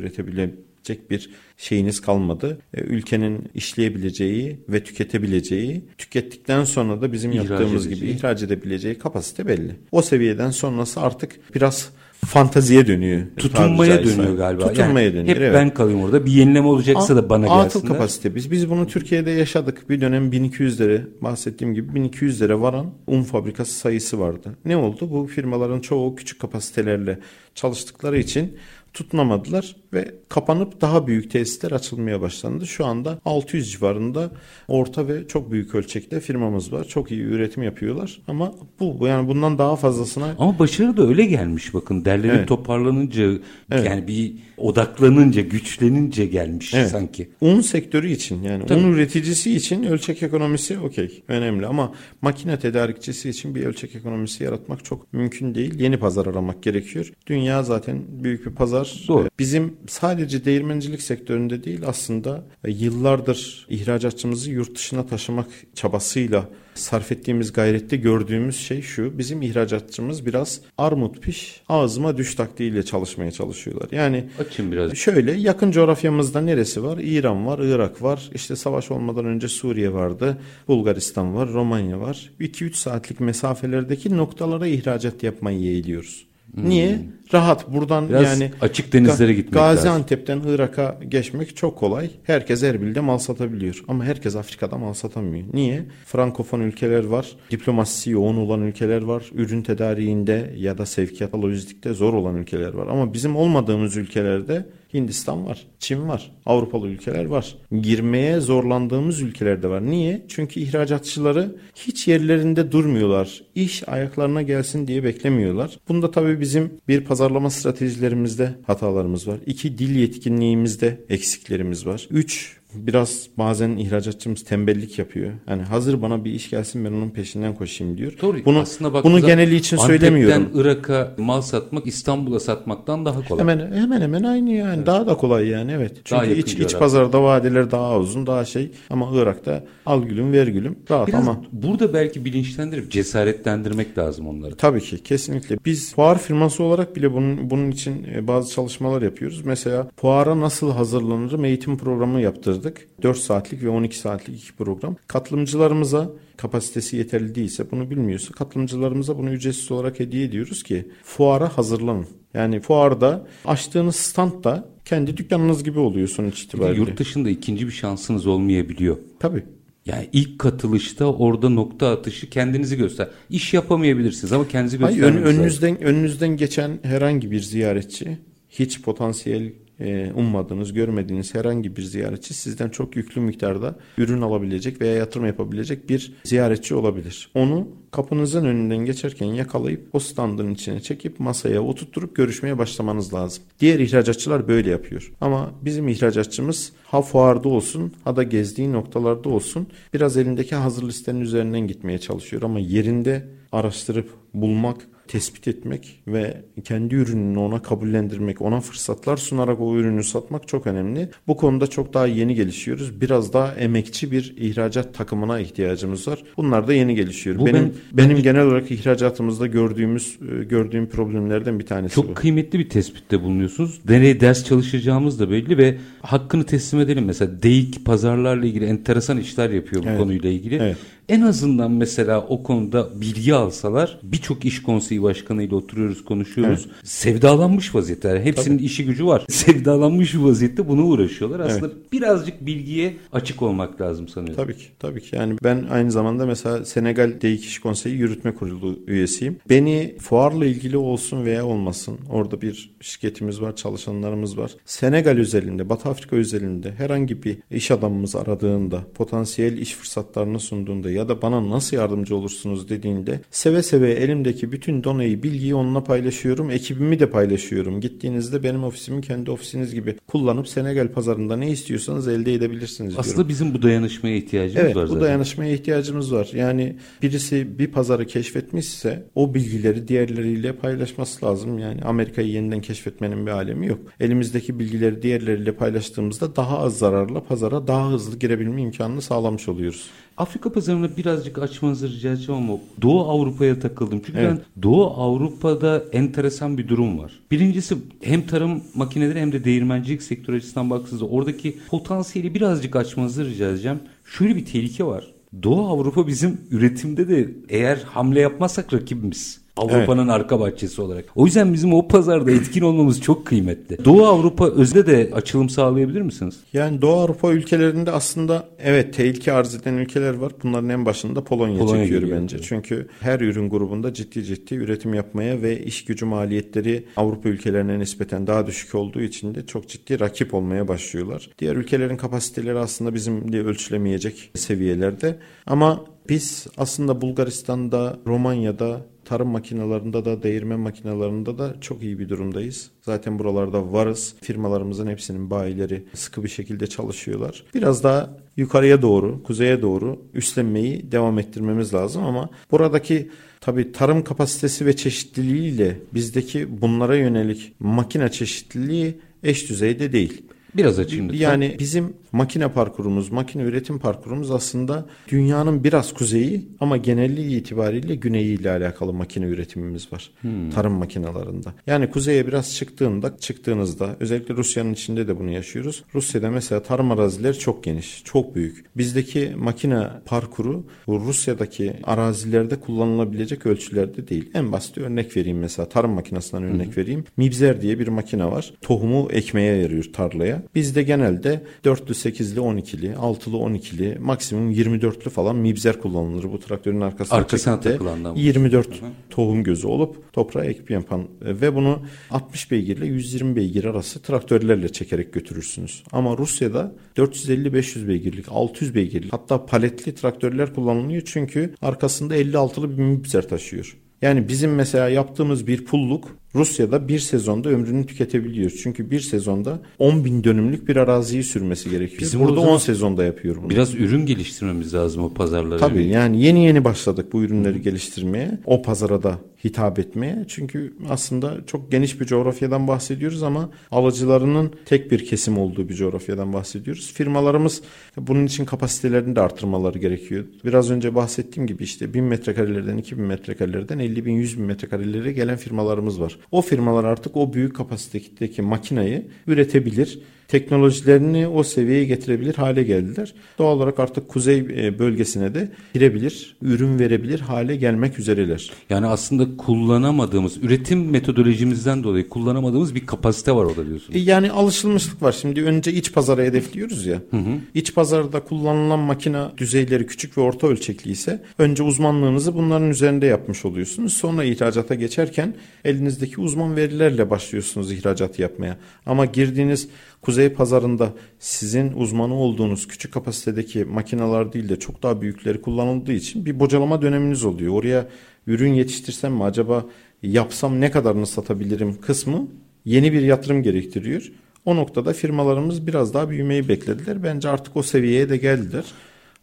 üretebilecek bir şeyiniz kalmadı. E, ülkenin işleyebileceği ve tüketebileceği, tükettikten sonra da bizim ihraç yaptığımız edeceği. gibi ihraç edebileceği kapasite belli. O seviyeden sonrası artık biraz fantaziye dönüyor. Tutunmaya dönüyor galiba. Tutunmaya yani dönüyor. Hep evet. ben kalayım orada. Bir yenileme olacaksa A- da bana gelsin. Atıl kapasite biz. Biz bunu Türkiye'de yaşadık. Bir dönem 1200'lere bahsettiğim gibi 1200'lere varan un fabrikası sayısı vardı. Ne oldu? Bu firmaların çoğu küçük kapasitelerle çalıştıkları için tutunamadılar ve kapanıp daha büyük tesisler açılmaya başlandı. Şu anda 600 civarında orta ve çok büyük ölçekte firmamız var. Çok iyi üretim yapıyorlar ama bu yani bundan daha fazlasına Ama başarı da öyle gelmiş bakın. Derlenip evet. toparlanınca evet. yani bir odaklanınca, güçlenince gelmiş evet. sanki. Un sektörü için yani Tabii. un üreticisi için ölçek ekonomisi okey önemli ama makine tedarikçisi için bir ölçek ekonomisi yaratmak çok mümkün değil. Yeni pazar aramak gerekiyor. Dünya zaten büyük bir pazar. Doğru. Ee, bizim sadece değirmencilik sektöründe değil aslında e, yıllardır ihracatçımızı yurt dışına taşımak çabasıyla sarf ettiğimiz gayrette gördüğümüz şey şu. Bizim ihracatçımız biraz armut piş ağzıma düş taktiğiyle çalışmaya çalışıyorlar. Yani Açın biraz. şöyle yakın coğrafyamızda neresi var? İran var, Irak var. İşte savaş olmadan önce Suriye vardı. Bulgaristan var, Romanya var. 2-3 saatlik mesafelerdeki noktalara ihracat yapmayı yeğliyoruz. Hmm. Niye? Rahat buradan Biraz yani açık denizlere gitmek Gaziantep'ten Irak'a geçmek çok kolay. Herkes Erbil'de mal satabiliyor ama herkes Afrika'da mal satamıyor. Niye? Frankofon ülkeler var. Diplomasisi yoğun olan ülkeler var. Ürün tedariğinde ya da sevkiyat lojistikte zor olan ülkeler var. Ama bizim olmadığımız ülkelerde Hindistan var, Çin var, Avrupalı ülkeler var. Girmeye zorlandığımız ülkeler de var. Niye? Çünkü ihracatçıları hiç yerlerinde durmuyorlar. İş ayaklarına gelsin diye beklemiyorlar. Bunda tabii bizim bir pazarlama stratejilerimizde hatalarımız var. İki dil yetkinliğimizde eksiklerimiz var. Üç biraz bazen ihracatçımız tembellik yapıyor. Yani hazır bana bir iş gelsin ben onun peşinden koşayım diyor. Doğru. Bunu Aslında bunu geneli için söylemiyorum. Antep'ten Irak'a mal satmak İstanbul'a satmaktan daha kolay. Hemen hemen hemen aynı yani. Evet. Daha da kolay yani evet. Çünkü iç iç pazarda vadeler daha uzun, daha şey ama Irak'ta al gülüm ver gülüm rahat Biraz ama burada belki bilinçlendirip cesaretlendirmek lazım onları. Tabii ki kesinlikle. Biz fuar firması olarak bile bunun bunun için e, bazı çalışmalar yapıyoruz. Mesela fuara nasıl hazırlanır eğitim programı yaptırdık yaptırdık. 4 saatlik ve 12 saatlik iki program. Katılımcılarımıza kapasitesi yeterli değilse bunu bilmiyorsa katılımcılarımıza bunu ücretsiz olarak hediye ediyoruz ki fuara hazırlanın. Yani fuarda açtığınız standda kendi dükkanınız gibi oluyor sonuç itibariyle. Yurt dışında ikinci bir şansınız olmayabiliyor. Tabii. Yani ilk katılışta orada nokta atışı kendinizi göster. İş yapamayabilirsiniz ama kendinizi göstermeniz Hayır, ön, önünüzden, önünüzden geçen herhangi bir ziyaretçi hiç potansiyel ummadığınız, görmediğiniz herhangi bir ziyaretçi sizden çok yüklü miktarda ürün alabilecek veya yatırım yapabilecek bir ziyaretçi olabilir. Onu kapınızın önünden geçerken yakalayıp o standın içine çekip masaya oturtturup görüşmeye başlamanız lazım. Diğer ihracatçılar böyle yapıyor. Ama bizim ihracatçımız ha fuarda olsun ha da gezdiği noktalarda olsun biraz elindeki hazır listenin üzerinden gitmeye çalışıyor ama yerinde araştırıp bulmak tespit etmek ve kendi ürününü ona kabullendirmek, ona fırsatlar sunarak o ürünü satmak çok önemli. Bu konuda çok daha yeni gelişiyoruz. Biraz daha emekçi bir ihracat takımına ihtiyacımız var. Bunlar da yeni gelişiyor. Bu benim ben, benim ben, genel olarak ihracatımızda gördüğümüz e, gördüğüm problemlerden bir tanesi çok bu. Çok kıymetli bir tespitte bulunuyorsunuz. Nereye ders çalışacağımız da belli ve hakkını teslim edelim. Mesela DEİK pazarlarla ilgili enteresan işler yapıyor bu evet. konuyla ilgili. Evet en azından mesela o konuda bilgi alsalar birçok iş konseyi başkanıyla oturuyoruz konuşuyoruz. Evet. Sevdalanmış vaziyette. Hepsinin Tabii. işi gücü var. Sevdalanmış vaziyette bunu uğraşıyorlar. Aslında evet. birazcık bilgiye açık olmak lazım sanıyorum. Tabii ki. Tabii ki. Yani ben aynı zamanda mesela Senegal DEİK İş Konseyi Yürütme Kurulu üyesiyim. Beni fuarla ilgili olsun veya olmasın. Orada bir şirketimiz var, çalışanlarımız var. Senegal özelinde, Batı Afrika özelinde herhangi bir iş adamımız aradığında, potansiyel iş fırsatlarını sunduğunda ya da bana nasıl yardımcı olursunuz dediğinde seve seve elimdeki bütün doneyi, bilgiyi onunla paylaşıyorum. Ekibimi de paylaşıyorum. Gittiğinizde benim ofisimi kendi ofisiniz gibi kullanıp Senegal pazarında ne istiyorsanız elde edebilirsiniz Aslında diyorum. bizim bu dayanışmaya ihtiyacımız evet, var zaten. bu dayanışmaya ihtiyacımız var. Yani birisi bir pazarı keşfetmişse o bilgileri diğerleriyle paylaşması lazım. Yani Amerika'yı yeniden keşfetmenin bir alemi yok. Elimizdeki bilgileri diğerleriyle paylaştığımızda daha az zararla pazara daha hızlı girebilme imkanını sağlamış oluyoruz. Afrika pazarını birazcık açmanızı rica edeceğim ama Doğu Avrupa'ya takıldım. Çünkü evet. ben Doğu Avrupa'da enteresan bir durum var. Birincisi hem tarım makineleri hem de değirmencilik sektörü açısından baktığınızda oradaki potansiyeli birazcık açmanızı rica edeceğim. Şöyle bir tehlike var. Doğu Avrupa bizim üretimde de eğer hamle yapmazsak rakibimiz. Avrupa'nın evet. arka bahçesi olarak. O yüzden bizim o pazarda etkin olmamız çok kıymetli. Doğu Avrupa özde de açılım sağlayabilir misiniz? Yani Doğu Avrupa ülkelerinde aslında evet tehlike arz eden ülkeler var. Bunların en başında Polonya, Polonya çekiyor bence. Çünkü her ürün grubunda ciddi ciddi üretim yapmaya ve iş gücü maliyetleri Avrupa ülkelerine nispeten daha düşük olduğu için de çok ciddi rakip olmaya başlıyorlar. Diğer ülkelerin kapasiteleri aslında bizimle ölçülemeyecek seviyelerde. Ama biz aslında Bulgaristan'da, Romanya'da tarım makinalarında da değirmen makinalarında da çok iyi bir durumdayız. Zaten buralarda varız. Firmalarımızın hepsinin bayileri sıkı bir şekilde çalışıyorlar. Biraz daha yukarıya doğru, kuzeye doğru üstlenmeyi devam ettirmemiz lazım ama buradaki Tabi tarım kapasitesi ve çeşitliliğiyle bizdeki bunlara yönelik makine çeşitliliği eş düzeyde değil. Biraz açayım lütfen. Yani bizim makine parkurumuz, makine üretim parkurumuz aslında dünyanın biraz kuzeyi ama genelliği itibariyle güneyi ile alakalı makine üretimimiz var. Hmm. Tarım makinalarında. Yani kuzeye biraz çıktığında, çıktığınızda özellikle Rusya'nın içinde de bunu yaşıyoruz. Rusya'da mesela tarım arazileri çok geniş, çok büyük. Bizdeki makine parkuru bu Rusya'daki arazilerde kullanılabilecek ölçülerde değil. En basit örnek vereyim mesela tarım makinesinden örnek hmm. vereyim. Mibzer diye bir makine var. Tohumu ekmeye yarıyor tarlaya. Bizde genelde 400 8'li 12'li, 6'lı 12'li, maksimum 24'lü falan mibzer kullanılır. Bu traktörün arkasına, arkasına takılandan. 24 Hı-hı. tohum gözü olup toprağa ekip yapan ve bunu 60 beygirle 120 beygir arası traktörlerle çekerek götürürsünüz. Ama Rusya'da 450-500 beygirlik, 600 beygirlik hatta paletli traktörler kullanılıyor çünkü arkasında 56'lı bir mibzer taşıyor. Yani bizim mesela yaptığımız bir pulluk Rusya'da bir sezonda ömrünü tüketebiliyor. Çünkü bir sezonda 10 bin dönümlük bir araziyi sürmesi gerekiyor. Bizim Burada 10 sezonda yapıyor bunu. Biraz ürün geliştirmemiz lazım o pazarlara. Tabii yani yeni yeni başladık bu ürünleri geliştirmeye. O pazara da hitap etmeye. Çünkü aslında çok geniş bir coğrafyadan bahsediyoruz ama alıcılarının tek bir kesim olduğu bir coğrafyadan bahsediyoruz. Firmalarımız bunun için kapasitelerini de artırmaları gerekiyor. Biraz önce bahsettiğim gibi işte 1000 metrekarelerden 2000 metrekarelerden 50 bin 100 bin metrekarelere gelen firmalarımız var. O firmalar artık o büyük kapasitedeki makinayı üretebilir teknolojilerini o seviyeye getirebilir hale geldiler. Doğal olarak artık kuzey e, bölgesine de girebilir, ürün verebilir hale gelmek üzereler. Yani aslında kullanamadığımız, üretim metodolojimizden dolayı kullanamadığımız bir kapasite var orada diyorsunuz. E yani alışılmışlık var. Şimdi önce iç pazara hedefliyoruz ya. Hı hı. İç pazarda kullanılan makina düzeyleri küçük ve orta ölçekli ise önce uzmanlığınızı bunların üzerinde yapmış oluyorsunuz. Sonra ihracata geçerken elinizdeki uzman verilerle başlıyorsunuz ihracatı yapmaya. Ama girdiğiniz Kuzey pazarında sizin uzmanı olduğunuz küçük kapasitedeki makineler değil de çok daha büyükleri kullanıldığı için bir bocalama döneminiz oluyor. Oraya ürün yetiştirsem mi acaba yapsam ne kadarını satabilirim kısmı yeni bir yatırım gerektiriyor. O noktada firmalarımız biraz daha büyümeyi beklediler. Bence artık o seviyeye de geldiler.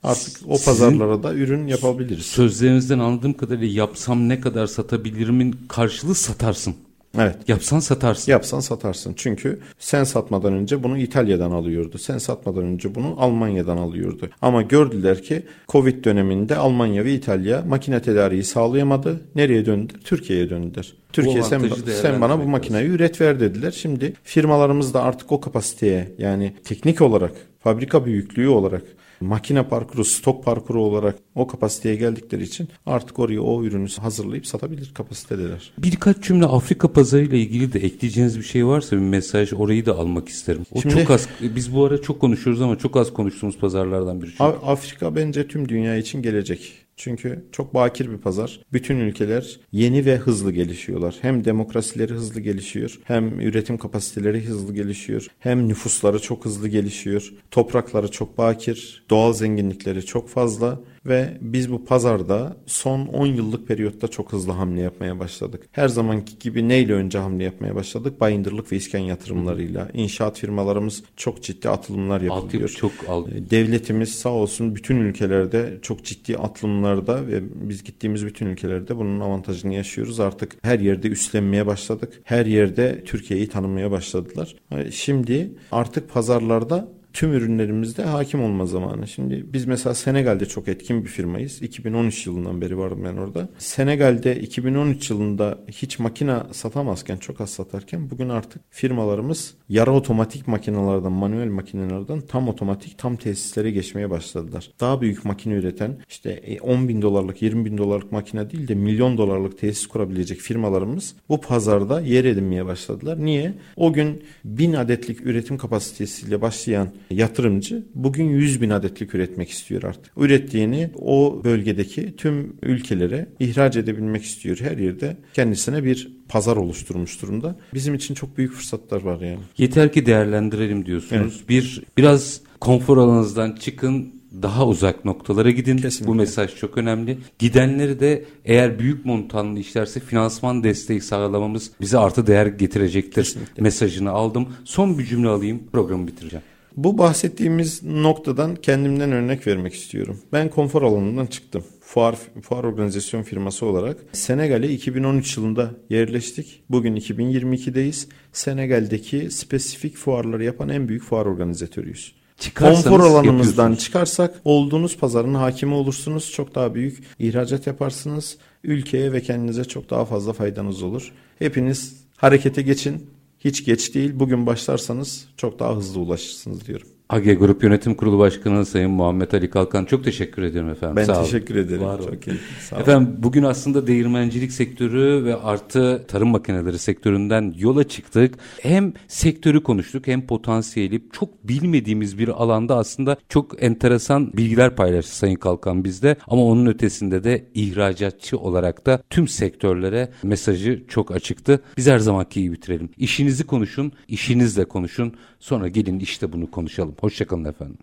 Artık o pazarlara da ürün yapabiliriz. Sözlerinizden anladığım kadarıyla yapsam ne kadar satabilirimin karşılığı satarsın. Evet. Yapsan satarsın. Yapsan satarsın. Çünkü sen satmadan önce bunu İtalya'dan alıyordu. Sen satmadan önce bunu Almanya'dan alıyordu. Ama gördüler ki Covid döneminde Almanya ve İtalya makine tedariği sağlayamadı. Nereye döndüler? Türkiye'ye döndüler. Türkiye sen, sen bana bu makineyi üret ver dediler. Şimdi firmalarımız da artık o kapasiteye yani teknik olarak fabrika büyüklüğü olarak makine parkuru, stok parkuru olarak o kapasiteye geldikleri için artık oraya o ürünü hazırlayıp satabilir kapasitedeler. Birkaç cümle Afrika pazarıyla ilgili de ekleyeceğiniz bir şey varsa bir mesaj orayı da almak isterim. O Şimdi, çok az biz bu ara çok konuşuyoruz ama çok az konuştuğumuz pazarlardan biri. Çünkü. Afrika bence tüm dünya için gelecek. Çünkü çok bakir bir pazar. Bütün ülkeler yeni ve hızlı gelişiyorlar. Hem demokrasileri hızlı gelişiyor, hem üretim kapasiteleri hızlı gelişiyor, hem nüfusları çok hızlı gelişiyor. Toprakları çok bakir, doğal zenginlikleri çok fazla ve biz bu pazarda son 10 yıllık periyotta çok hızlı hamle yapmaya başladık. Her zamanki gibi neyle önce hamle yapmaya başladık? Bayındırlık ve iskan yatırımlarıyla. İnşaat firmalarımız çok ciddi atılımlar yapıyor. çok alt... Ee, devletimiz sağ olsun bütün ülkelerde çok ciddi atılımlarda ve biz gittiğimiz bütün ülkelerde bunun avantajını yaşıyoruz. Artık her yerde üstlenmeye başladık. Her yerde Türkiye'yi tanımaya başladılar. Şimdi artık pazarlarda tüm ürünlerimizde hakim olma zamanı. Şimdi biz mesela Senegal'de çok etkin bir firmayız. 2013 yılından beri varım ben orada. Senegal'de 2013 yılında hiç makina satamazken, çok az satarken bugün artık firmalarımız yarı otomatik makinelerden, manuel makinelerden tam otomatik, tam tesislere geçmeye başladılar. Daha büyük makine üreten işte 10 e, bin dolarlık, 20 bin dolarlık makine değil de milyon dolarlık tesis kurabilecek firmalarımız bu pazarda yer edinmeye başladılar. Niye? O gün bin adetlik üretim kapasitesiyle başlayan yatırımcı bugün 100 bin adetlik üretmek istiyor artık. Ürettiğini o bölgedeki tüm ülkelere ihraç edebilmek istiyor. Her yerde kendisine bir pazar oluşturmuş durumda. Bizim için çok büyük fırsatlar var yani. Yeter ki değerlendirelim diyorsunuz. Evet. Bir biraz konfor alanınızdan çıkın daha uzak noktalara gidin. Kesinlikle. Bu mesaj çok önemli. Gidenleri de eğer büyük montanlı işlerse finansman desteği sağlamamız bize artı değer getirecektir Kesinlikle. mesajını aldım. Son bir cümle alayım programı bitireceğim. Bu bahsettiğimiz noktadan kendimden örnek vermek istiyorum. Ben konfor alanından çıktım. Fuar, fuar organizasyon firması olarak Senegal'e 2013 yılında yerleştik. Bugün 2022'deyiz. Senegal'deki spesifik fuarları yapan en büyük fuar organizatörüyüz. Konfor alanımızdan çıkarsak olduğunuz pazarın hakimi olursunuz. Çok daha büyük ihracat yaparsınız. Ülkeye ve kendinize çok daha fazla faydanız olur. Hepiniz harekete geçin. Hiç geç değil. Bugün başlarsanız çok daha hızlı ulaşırsınız diyorum. AGE Grup Yönetim Kurulu Başkanı Sayın Muhammed Ali Kalkan çok teşekkür ediyorum efendim. Ben Sağ teşekkür olun. ederim. Var çok iyi. Sağ efendim olun. bugün aslında değirmencilik sektörü ve artı tarım makineleri sektöründen yola çıktık. Hem sektörü konuştuk hem potansiyeli çok bilmediğimiz bir alanda aslında çok enteresan bilgiler paylaştı Sayın Kalkan bizde. Ama onun ötesinde de ihracatçı olarak da tüm sektörlere mesajı çok açıktı. Biz her zamanki iyi bitirelim. İşinizi konuşun, işinizle konuşun. Sonra gelin işte bunu konuşalım. Hoşçakalın efendim.